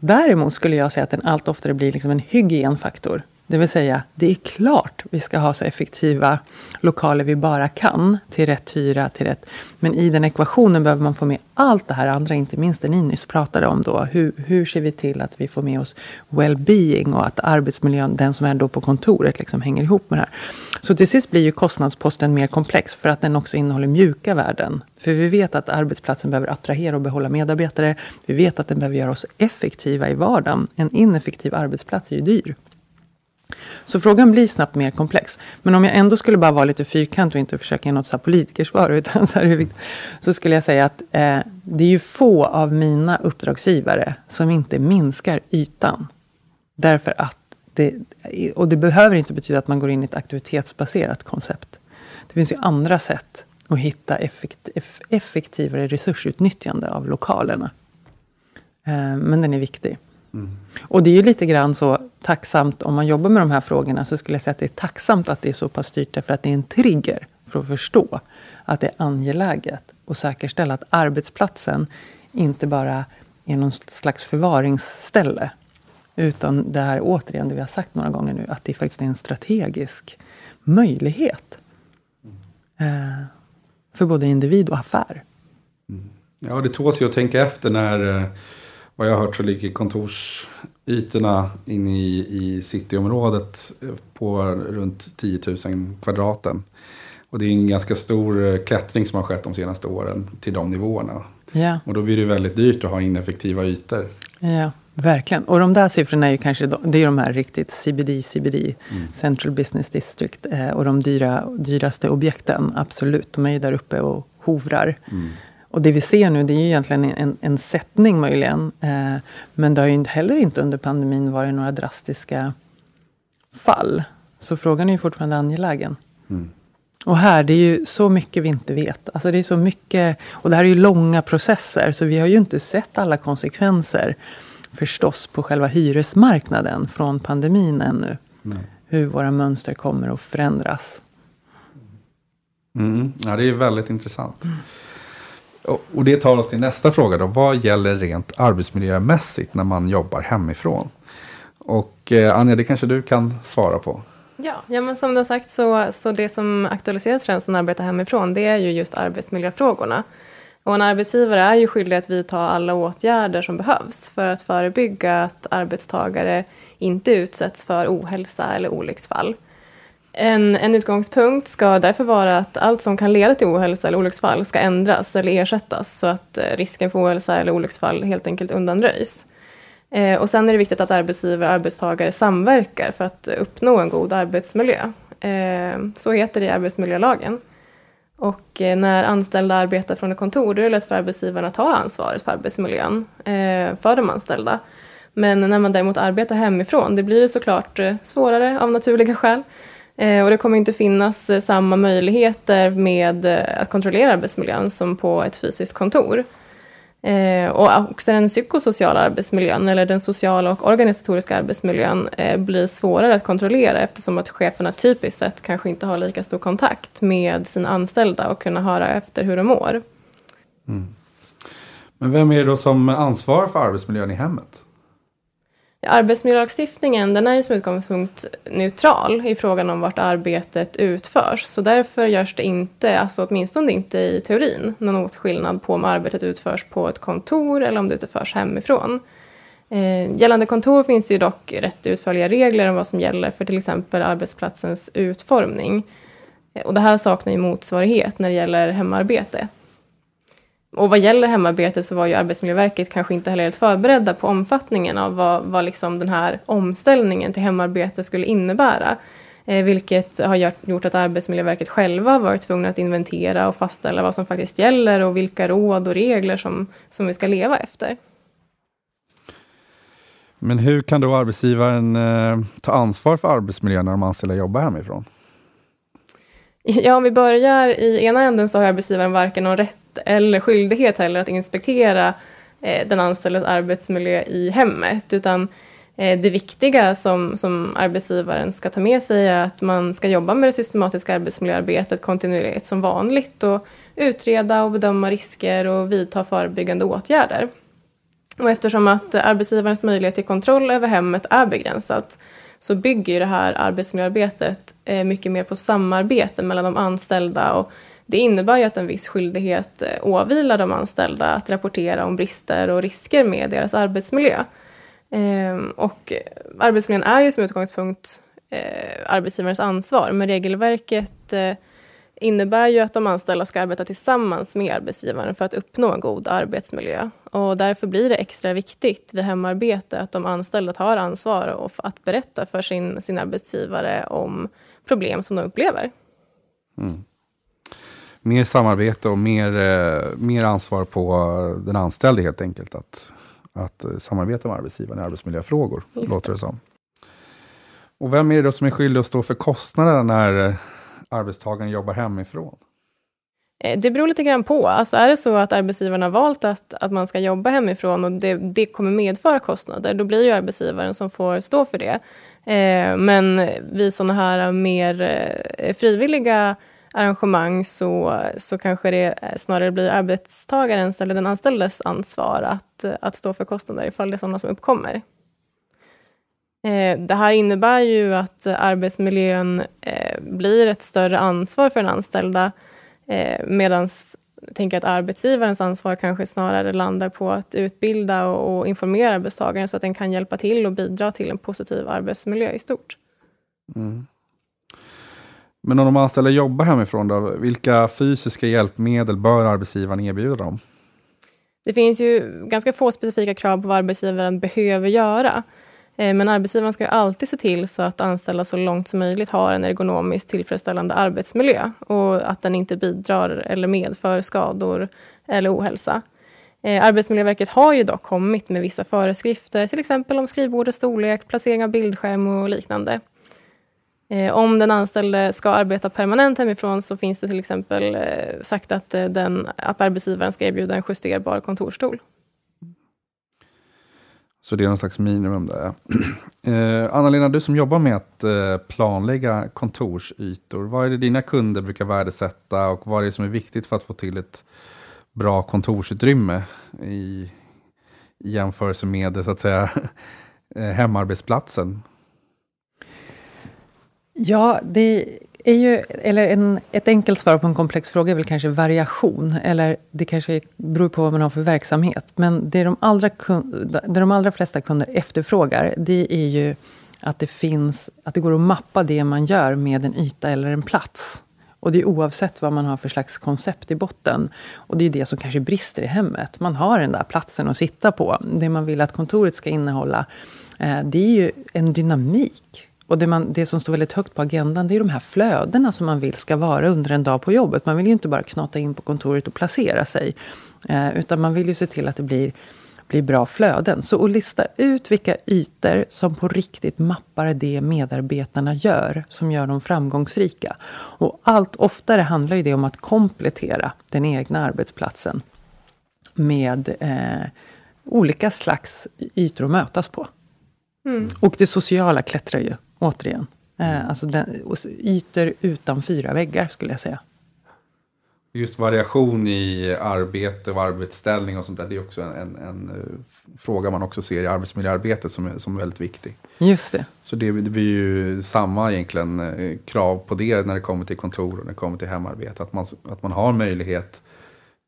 Däremot skulle jag säga att den allt oftare blir liksom en hygienfaktor. Det vill säga, det är klart vi ska ha så effektiva lokaler vi bara kan, till rätt hyra, till rätt... Men i den ekvationen behöver man få med allt det här andra, inte minst det ni nyss pratade om då. Hur, hur ser vi till att vi får med oss well-being och att arbetsmiljön, den som är då på kontoret, liksom hänger ihop med det här. Så till sist blir ju kostnadsposten mer komplex för att den också innehåller mjuka värden. För vi vet att arbetsplatsen behöver attrahera och behålla medarbetare. Vi vet att den behöver göra oss effektiva i vardagen. En ineffektiv arbetsplats är ju dyr. Så frågan blir snabbt mer komplex. Men om jag ändå skulle bara vara lite fyrkantig och inte försöka ge något så politikersvar, utan så, här, så skulle jag säga att eh, det är ju få av mina uppdragsgivare som inte minskar ytan. Därför att det, och det behöver inte betyda att man går in i ett aktivitetsbaserat koncept. Det finns ju andra sätt att hitta effekt, effektivare resursutnyttjande av lokalerna. Eh, men den är viktig. Mm. Och det är ju lite grann så tacksamt, om man jobbar med de här frågorna, så skulle jag säga att det är tacksamt att det är så pass styrt, därför att det är en trigger för att förstå att det är angeläget att säkerställa att arbetsplatsen inte bara är någon slags förvaringsställe, utan det här återigen, det vi har sagt några gånger nu, att det faktiskt är en strategisk möjlighet. Eh, för både individ och affär. Mm. Ja, det tåls ju att tänka efter när eh, vad jag har hört så ligger kontorsytorna inne i, i cityområdet på runt 10 000 kvadraten. Och det är en ganska stor eh, klättring som har skett de senaste åren till de nivåerna. Ja. Och då blir det väldigt dyrt att ha ineffektiva ytor. Ja, verkligen. Och de där siffrorna är ju kanske de, det är de här riktigt CBD, CBD, mm. Central Business District. Eh, och de dyra, dyraste objekten, absolut. De är ju där uppe och hovrar. Mm. Och det vi ser nu det är ju egentligen en, en sättning möjligen. Eh, men det har ju heller inte under pandemin varit några drastiska fall. Så frågan är ju fortfarande angelägen. Mm. Och här, det är ju så mycket vi inte vet. Alltså det är så mycket, och det här är ju långa processer, så vi har ju inte sett alla konsekvenser förstås på själva hyresmarknaden från pandemin ännu. Nej. Hur våra mönster kommer att förändras. Mm. Ja, det är väldigt intressant. Mm. Och det tar oss till nästa fråga då. Vad gäller rent arbetsmiljömässigt när man jobbar hemifrån? Och eh, Anja, det kanske du kan svara på. Ja, ja men som du har sagt så, så det som aktualiseras främst när man arbetar hemifrån det är ju just arbetsmiljöfrågorna. Och en arbetsgivare är ju skyldig att vidta alla åtgärder som behövs för att förebygga att arbetstagare inte utsätts för ohälsa eller olycksfall. En, en utgångspunkt ska därför vara att allt som kan leda till ohälsa eller olycksfall ska ändras eller ersättas så att eh, risken för ohälsa eller olycksfall helt enkelt undanröjs. Eh, och sen är det viktigt att arbetsgivare och arbetstagare samverkar för att uppnå en god arbetsmiljö. Eh, så heter det i arbetsmiljölagen. Och eh, när anställda arbetar från ett kontor då är det lätt för arbetsgivaren att ta ansvaret för arbetsmiljön eh, för de anställda. Men när man däremot arbetar hemifrån, det blir ju såklart eh, svårare av naturliga skäl. Eh, och det kommer inte finnas eh, samma möjligheter med eh, att kontrollera arbetsmiljön som på ett fysiskt kontor. Eh, och också den psykosociala arbetsmiljön, eller den sociala och organisatoriska arbetsmiljön, eh, blir svårare att kontrollera eftersom att cheferna typiskt sett kanske inte har lika stor kontakt med sina anställda och kunna höra efter hur de mår. Mm. Men vem är det då som ansvarar för arbetsmiljön i hemmet? Arbetsmiljölagstiftningen den är ju som utgångspunkt neutral i frågan om vart arbetet utförs. Så därför görs det inte, alltså åtminstone inte i teorin, någon åtskillnad på om arbetet utförs på ett kontor eller om det utförs hemifrån. Eh, gällande kontor finns ju dock rätt utförliga regler om vad som gäller för till exempel arbetsplatsens utformning. Eh, och det här saknar ju motsvarighet när det gäller hemarbete och vad gäller hemarbete så var ju Arbetsmiljöverket kanske inte heller helt förberedda på omfattningen av vad, vad liksom den här omställningen till hemarbete skulle innebära. Eh, vilket har gjort, att Arbetsmiljöverket själva varit tvungna att inventera och fastställa vad som faktiskt gäller och vilka råd och regler som, som vi ska leva efter. Men hur kan då arbetsgivaren eh, ta ansvar för arbetsmiljön när de anställda jobbar hemifrån? Ja, om vi börjar i ena änden så har arbetsgivaren varken någon rätt eller skyldighet heller att inspektera eh, den anställdes arbetsmiljö i hemmet, utan eh, det viktiga som, som arbetsgivaren ska ta med sig är att man ska jobba med det systematiska arbetsmiljöarbetet kontinuerligt som vanligt och utreda och bedöma risker och vidta förebyggande åtgärder. Och eftersom att arbetsgivarens möjlighet till kontroll över hemmet är begränsat så bygger det här arbetsmiljöarbetet eh, mycket mer på samarbete mellan de anställda och det innebär ju att en viss skyldighet eh, åvilar de anställda att rapportera om brister och risker med deras arbetsmiljö. Ehm, och arbetsmiljön är ju som utgångspunkt eh, arbetsgivarens ansvar, men regelverket eh, innebär ju att de anställda ska arbeta tillsammans med arbetsgivaren för att uppnå en god arbetsmiljö. Och därför blir det extra viktigt vid hemarbete att de anställda tar ansvar och att berätta för sin, sin arbetsgivare om problem som de upplever. Mm. Mer samarbete och mer, eh, mer ansvar på den anställde helt enkelt. Att, att samarbeta med arbetsgivaren i arbetsmiljöfrågor, Just låter det som. Och vem är det då som är skyldig att stå för kostnaderna när arbetstagaren jobbar hemifrån? Eh, det beror lite grann på. Alltså är det så att arbetsgivaren har valt att, att man ska jobba hemifrån och det, det kommer medföra kostnader, då blir det arbetsgivaren som får stå för det. Eh, men vid sådana här mer eh, frivilliga arrangemang så, så kanske det eh, snarare blir arbetstagarens eller den anställdes ansvar att, eh, att stå för kostnader ifall det är sådana som uppkommer. Eh, det här innebär ju att arbetsmiljön blir ett större ansvar för den anställda medan jag tänker att arbetsgivarens ansvar kanske snarare landar på att utbilda och informera arbetstagaren så att den kan hjälpa till och bidra till en positiv arbetsmiljö i stort. Mm. Men om de anställda jobbar hemifrån, då, vilka fysiska hjälpmedel bör arbetsgivaren erbjuda dem? Det finns ju ganska få specifika krav på vad arbetsgivaren behöver göra. Eh, men arbetsgivaren ska alltid se till så att anställda så långt som möjligt har en ergonomiskt tillfredsställande arbetsmiljö och att den inte bidrar eller medför skador eller ohälsa. Eh, Arbetsmiljöverket har ju dock kommit med vissa föreskrifter, till exempel om skrivbordets storlek, placering av bildskärm och liknande. Eh, om den anställde ska arbeta permanent hemifrån så finns det till exempel eh, sagt att, eh, den, att arbetsgivaren ska erbjuda en justerbar kontorsstol. Så det är någon slags minimum där. Eh, Anna-Lena, du som jobbar med att eh, planlägga kontorsytor, vad är det dina kunder brukar värdesätta och vad är det som är viktigt för att få till ett bra kontorsutrymme i, i jämförelse med så att säga, eh, hemarbetsplatsen? Ja, det är ju, eller en, ett enkelt svar på en komplex fråga är väl kanske variation. Eller det kanske beror på vad man har för verksamhet. Men det de allra, det de allra flesta kunder efterfrågar, det är ju att det finns, att det går att mappa det man gör med en yta eller en plats. Och det är oavsett vad man har för slags koncept i botten. Och det är det som kanske brister i hemmet. Man har den där platsen att sitta på. Det man vill att kontoret ska innehålla, eh, det är ju en dynamik och det, man, det som står väldigt högt på agendan, det är de här flödena som man vill ska vara under en dag på jobbet. Man vill ju inte bara knata in på kontoret och placera sig. Eh, utan man vill ju se till att det blir, blir bra flöden. Så att lista ut vilka ytor som på riktigt mappar det medarbetarna gör, som gör dem framgångsrika. Och allt oftare handlar ju det om att komplettera den egna arbetsplatsen med eh, olika slags ytor att mötas på. Mm. Och det sociala klättrar ju återigen. Eh, mm. alltså den, ytor utan fyra väggar, skulle jag säga. Just variation i arbete och arbetsställning och sånt där, det är också en, en, en uh, fråga man också ser i arbetsmiljöarbetet som är, som är väldigt viktig. Just det. Så det, det blir ju samma egentligen uh, krav på det när det kommer till kontor och när det kommer till hemarbete. Att man, att man har möjlighet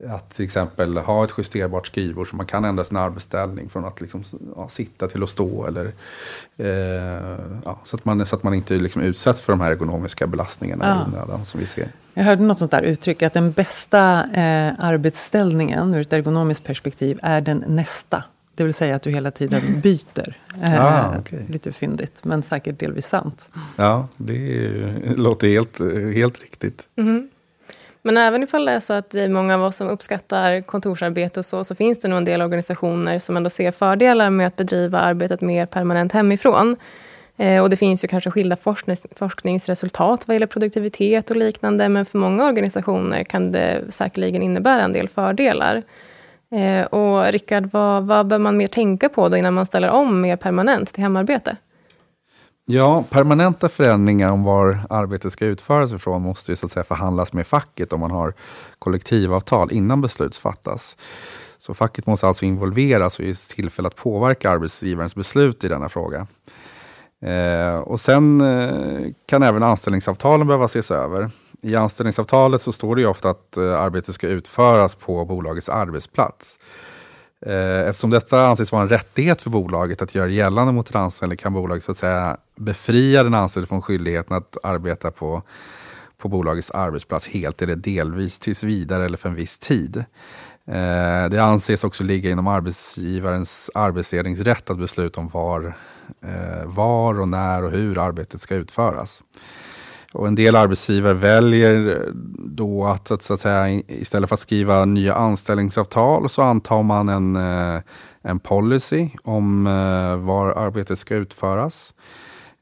att till exempel ha ett justerbart skrivbord så man kan ändra sin arbetsställning från att liksom, ja, sitta till att stå. Eller, eh, ja, så, att man, så att man inte liksom utsätts för de här ergonomiska belastningarna ja. i onödan som vi ser. Jag hörde något sånt där uttryck, att den bästa eh, arbetsställningen ur ett ergonomiskt perspektiv är den nästa. Det vill säga att du hela tiden byter. Eh, ah, okay. Lite fyndigt, men säkert delvis sant. Ja, det är, låter helt, helt riktigt. Mm. Men även ifall det är så att det är många av oss som uppskattar kontorsarbete och så, så finns det nog en del organisationer som ändå ser fördelar med att bedriva arbetet mer permanent hemifrån. Eh, och det finns ju kanske skilda forsknings, forskningsresultat vad gäller produktivitet och liknande, men för många organisationer kan det säkerligen innebära en del fördelar. Eh, och Rickard, vad, vad bör man mer tänka på då innan man ställer om mer permanent till hemarbete? Ja, permanenta förändringar om var arbetet ska utföras ifrån måste ju så att säga förhandlas med facket om man har kollektivavtal innan beslut fattas. Så facket måste alltså involveras och ges tillfälle att påverka arbetsgivarens beslut i denna fråga. Eh, och sen eh, kan även anställningsavtalen behöva ses över. I anställningsavtalet så står det ju ofta att eh, arbetet ska utföras på bolagets arbetsplats. Eh, eftersom detta anses vara en rättighet för bolaget att göra gällande mot den anställde kan bolaget så att säga befria den anställde från skyldigheten att arbeta på, på bolagets arbetsplats helt eller delvis tills vidare eller för en viss tid. Eh, det anses också ligga inom arbetsgivarens arbetsledningsrätt att besluta om var, eh, var och när och hur arbetet ska utföras. Och en del arbetsgivare väljer då att, att, så att säga, istället för att skriva nya anställningsavtal så antar man en, eh, en policy om eh, var arbetet ska utföras.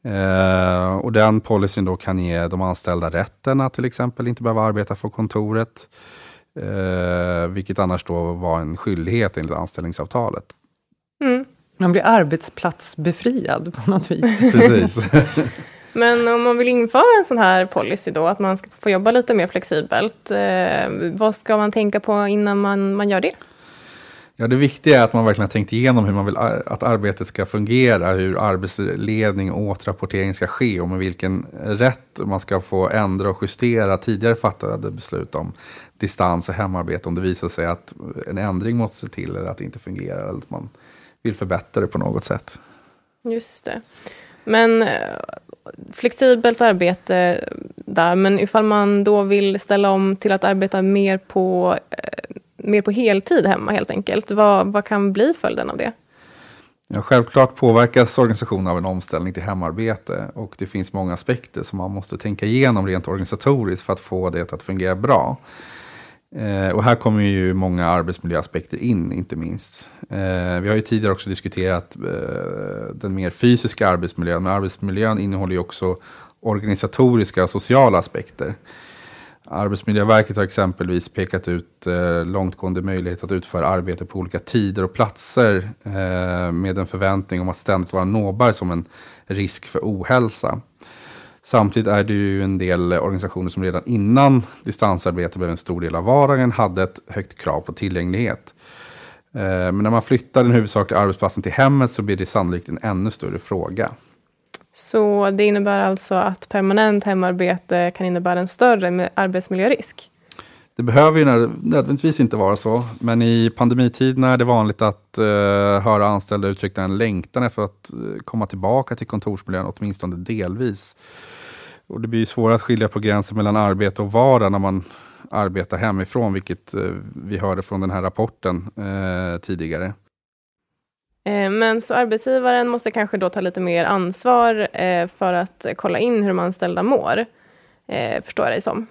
Eh, och den policyn då kan ge de anställda rätten att till exempel inte behöva arbeta för kontoret. vilket annars då var en skyldighet enligt anställningsavtalet. Mm. Man blir arbetsplatsbefriad på något vis. Precis. Men om man vill införa en sån här policy då, att man ska få jobba lite mer flexibelt, eh, vad ska man tänka på innan man, man gör det? Ja, det viktiga är att man verkligen har tänkt igenom hur man vill att arbetet ska fungera, hur arbetsledning och återrapportering ska ske och med vilken rätt man ska få ändra och justera tidigare fattade beslut om distans och hemarbete om det visar sig att en ändring måste se till eller att det inte fungerar eller att man vill förbättra det på något sätt. Just det. Men eh, flexibelt arbete där, men ifall man då vill ställa om till att arbeta mer på, eh, mer på heltid hemma helt enkelt, vad, vad kan bli följden av det? Ja, självklart påverkas organisationen av en omställning till hemarbete och det finns många aspekter som man måste tänka igenom rent organisatoriskt för att få det att fungera bra. Eh, och här kommer ju många arbetsmiljöaspekter in, inte minst. Eh, vi har ju tidigare också diskuterat eh, den mer fysiska arbetsmiljön, men arbetsmiljön innehåller ju också organisatoriska och sociala aspekter. Arbetsmiljöverket har exempelvis pekat ut eh, långtgående möjlighet att utföra arbete på olika tider och platser eh, med en förväntning om att ständigt vara nåbar som en risk för ohälsa. Samtidigt är det ju en del organisationer som redan innan distansarbete blev en stor del av vardagen hade ett högt krav på tillgänglighet. Eh, men när man flyttar den huvudsakliga arbetsplatsen till hemmet så blir det sannolikt en ännu större fråga. Så det innebär alltså att permanent hemarbete kan innebära en större arbetsmiljörisk? Det behöver ju nödvändigtvis inte vara så, men i pandemitiderna är det vanligt att uh, höra anställda uttrycka en längtan efter att uh, komma tillbaka till kontorsmiljön, åtminstone delvis. Och det blir svårare att skilja på gränsen mellan arbete och vardag när man arbetar hemifrån, vilket eh, vi hörde från den här rapporten eh, tidigare. Eh, men så arbetsgivaren måste kanske då ta lite mer ansvar för att kolla in hur de anställda mår, förstår jag dig som.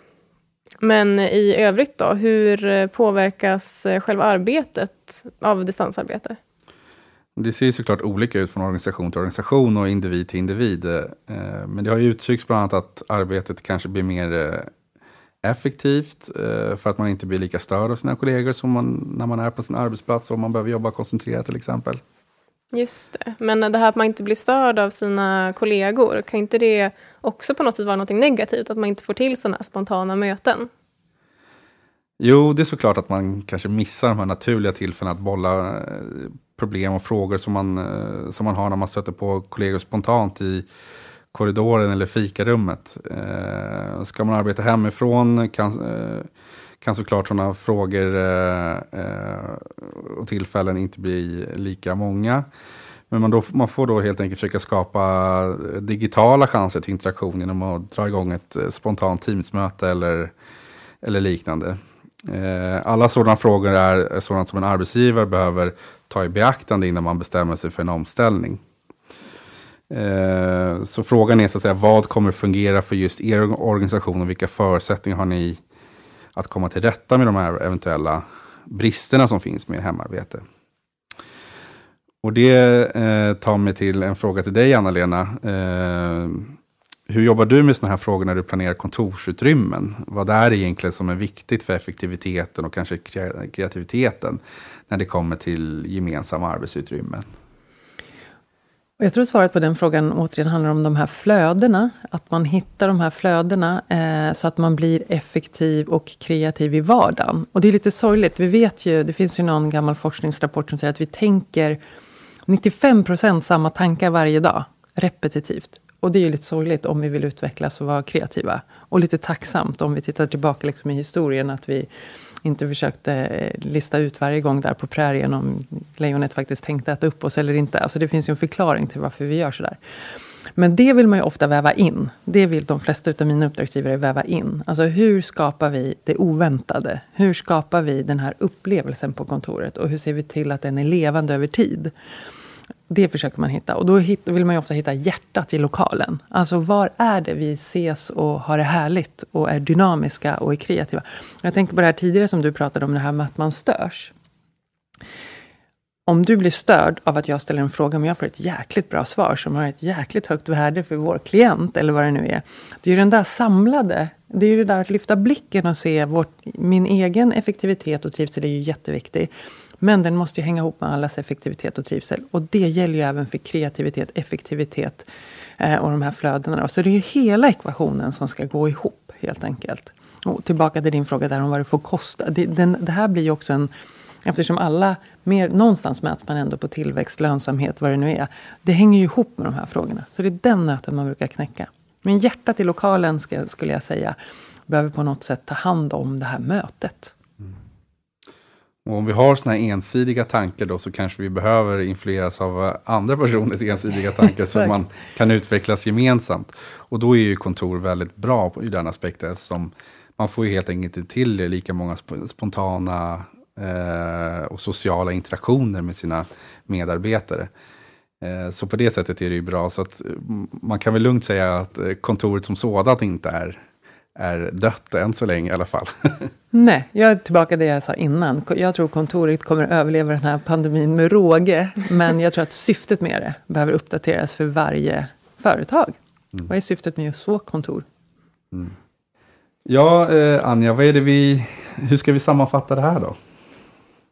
Men i övrigt då, hur påverkas själva arbetet av distansarbete? Det ser såklart olika ut från organisation till organisation och individ till individ. Eh, men det har ju uttryckts bland annat att arbetet kanske blir mer eh, effektivt eh, för att man inte blir lika störd av sina kollegor som man, när man är på sin arbetsplats och man behöver jobba koncentrerat till exempel. Just det. Men det här att man inte blir störd av sina kollegor, kan inte det också på något sätt vara något negativt? Att man inte får till sådana spontana möten? Jo, det är såklart att man kanske missar de här naturliga tillfällena att bolla problem och frågor som man, eh, som man har när man stöter på kollegor spontant i korridoren eller fikarummet. Eh, ska man arbeta hemifrån kan, eh, kan såklart sådana frågor eh, eh, och tillfällen inte bli lika många. Men man, då, man får då helt enkelt försöka skapa digitala chanser till interaktion genom att dra igång ett spontant Teamsmöte eller, eller liknande. Eh, alla sådana frågor är sådant som en arbetsgivare behöver ta i beaktande innan man bestämmer sig för en omställning. Eh, så frågan är så att säga, vad kommer fungera för just er organisation och vilka förutsättningar har ni att komma till rätta med de här eventuella bristerna som finns med hemarbete? Och det eh, tar mig till en fråga till dig Anna-Lena. Eh, hur jobbar du med sådana här frågor när du planerar kontorsutrymmen? Vad är det egentligen som är viktigt för effektiviteten och kanske kreativiteten när det kommer till gemensamma arbetsutrymmen? Jag tror svaret på den frågan återigen handlar om de här flödena. Att man hittar de här flödena eh, så att man blir effektiv och kreativ i vardagen. Och det är lite sorgligt. Vi vet ju, det finns ju någon gammal forskningsrapport som säger att vi tänker 95 procent samma tankar varje dag, repetitivt. Och det är ju lite sorgligt om vi vill utvecklas och vara kreativa. Och lite tacksamt om vi tittar tillbaka liksom i historien, att vi inte försökte eh, lista ut varje gång där på prärien om lejonet faktiskt tänkte äta upp oss eller inte. Alltså det finns ju en förklaring till varför vi gör sådär. Men det vill man ju ofta väva in. Det vill de flesta av mina uppdragsgivare väva in. Alltså hur skapar vi det oväntade? Hur skapar vi den här upplevelsen på kontoret? Och hur ser vi till att den är levande över tid? Det försöker man hitta. Och då vill man ju ofta hitta hjärtat i lokalen. Alltså var är det vi ses och har det härligt och är dynamiska och är kreativa? Jag tänker på det här tidigare som du pratade om, det här med att man störs. Om du blir störd av att jag ställer en fråga, men jag får ett jäkligt bra svar som har ett jäkligt högt värde för vår klient, eller vad det nu är. Det är ju den där samlade, det är ju det där att lyfta blicken och se vårt, min egen effektivitet och trivsel är ju jätteviktig. Men den måste ju hänga ihop med allas effektivitet och trivsel. Och det gäller ju även för kreativitet, effektivitet eh, och de här flödena. Så det är ju hela ekvationen som ska gå ihop helt enkelt. Och tillbaka till din fråga där om vad det får kosta. Det, den, det här blir ju också en... Eftersom alla, mer, någonstans mäts man ändå på tillväxt, lönsamhet, vad det nu är. Det hänger ju ihop med de här frågorna. Så det är den nöten man brukar knäcka. Men hjärtat i lokalen, ska, skulle jag säga, behöver på något sätt ta hand om det här mötet. Och om vi har sådana här ensidiga tankar då så kanske vi behöver influeras av andra personers ensidiga tankar så man kan utvecklas gemensamt. Och då är ju kontor väldigt bra i den aspekten eftersom man får ju helt enkelt inte till lika många spontana eh, och sociala interaktioner med sina medarbetare. Eh, så på det sättet är det ju bra. Så att man kan väl lugnt säga att eh, kontoret som sådant inte är är dött än så länge i alla fall. Nej, jag är tillbaka till det jag sa innan. Jag tror kontoret kommer överleva den här pandemin med råge. Men jag tror att syftet med det behöver uppdateras för varje företag. Mm. Vad är syftet med just vårt kontor? Mm. Ja, eh, Anja, vad är det vi, hur ska vi sammanfatta det här då?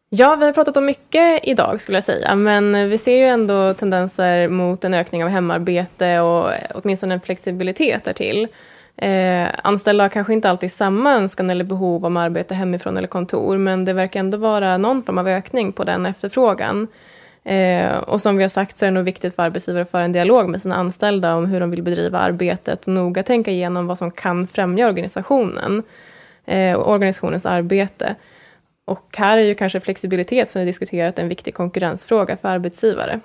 Ja, vi har pratat om mycket idag skulle jag säga, men vi ser ju ändå tendenser mot en ökning av hemarbete och åtminstone en flexibilitet därtill. Eh, anställda har kanske inte alltid samma önskan eller behov om arbete hemifrån eller kontor, men det verkar ändå vara någon form av ökning på den efterfrågan. Eh, och som vi har sagt så är det nog viktigt för arbetsgivare att föra en dialog med sina anställda om hur de vill bedriva arbetet och noga tänka igenom vad som kan främja organisationen eh, och organisationens arbete. Och här är ju kanske flexibilitet som vi diskuterat en viktig konkurrensfråga för arbetsgivare.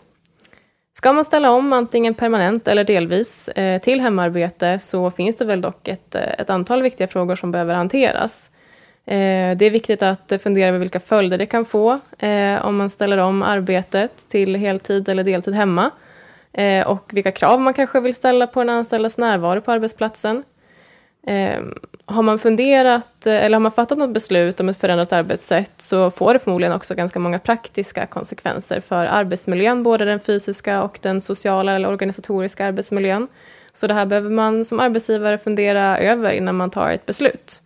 Ska man ställa om antingen permanent eller delvis eh, till hemarbete så finns det väl dock ett, eh, ett antal viktiga frågor som behöver hanteras. Eh, det är viktigt att fundera över vilka följder det kan få om man ställer om arbetet till heltid eller deltid hemma och vilka krav man kanske vill ställa på den anställdas närvaro på arbetsplatsen. Ehm, har man funderat eh, eller har man fattat något beslut om ett förändrat arbetssätt så får det förmodligen också ganska många praktiska konsekvenser för arbetsmiljön, både den fysiska och den sociala eller organisatoriska arbetsmiljön. Så det här behöver man som arbetsgivare fundera över innan man tar ett beslut.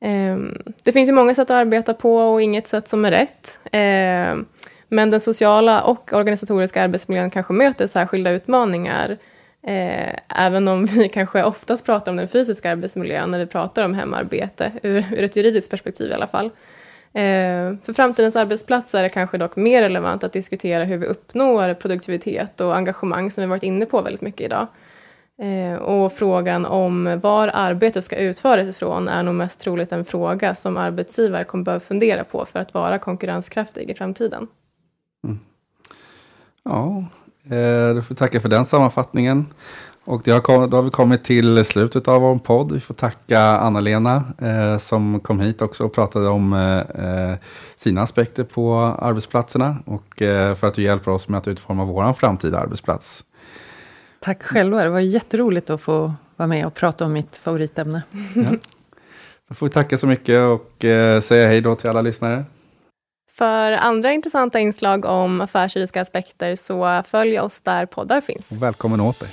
Ehm, det finns ju många sätt att arbeta på och inget sätt som är rätt. Ehm, men den sociala och organisatoriska arbetsmiljön kanske möter särskilda utmaningar Eh, även om vi kanske oftast pratar om den fysiska arbetsmiljön när vi pratar om hemarbete, ur, ur ett juridiskt perspektiv i alla fall. Eh, för framtidens arbetsplatser är det kanske dock mer relevant att diskutera hur vi uppnår produktivitet och engagemang som vi varit inne på väldigt mycket idag. Eh, och frågan om var arbetet ska utföras ifrån är nog mest troligt en fråga som arbetsgivare kommer behöva fundera på för att vara konkurrenskraftig i framtiden. Mm. Ja, eh, du får tacka för den sammanfattningen. Och då har vi kommit till slutet av vår podd. Vi får tacka Anna-Lena eh, som kom hit också och pratade om eh, eh sina aspekter på arbetsplatserna och eh, för att du hjälper oss med att utforma vår framtida arbetsplats. Tack själva, det var jätteroligt att få vara med och prata om mitt favoritämne. Ja. Då får vi tacka så mycket och eh, säga hej då till alla lyssnare. För andra intressanta inslag om affärsjuridiska aspekter så följ oss där poddar finns. Och välkommen åter.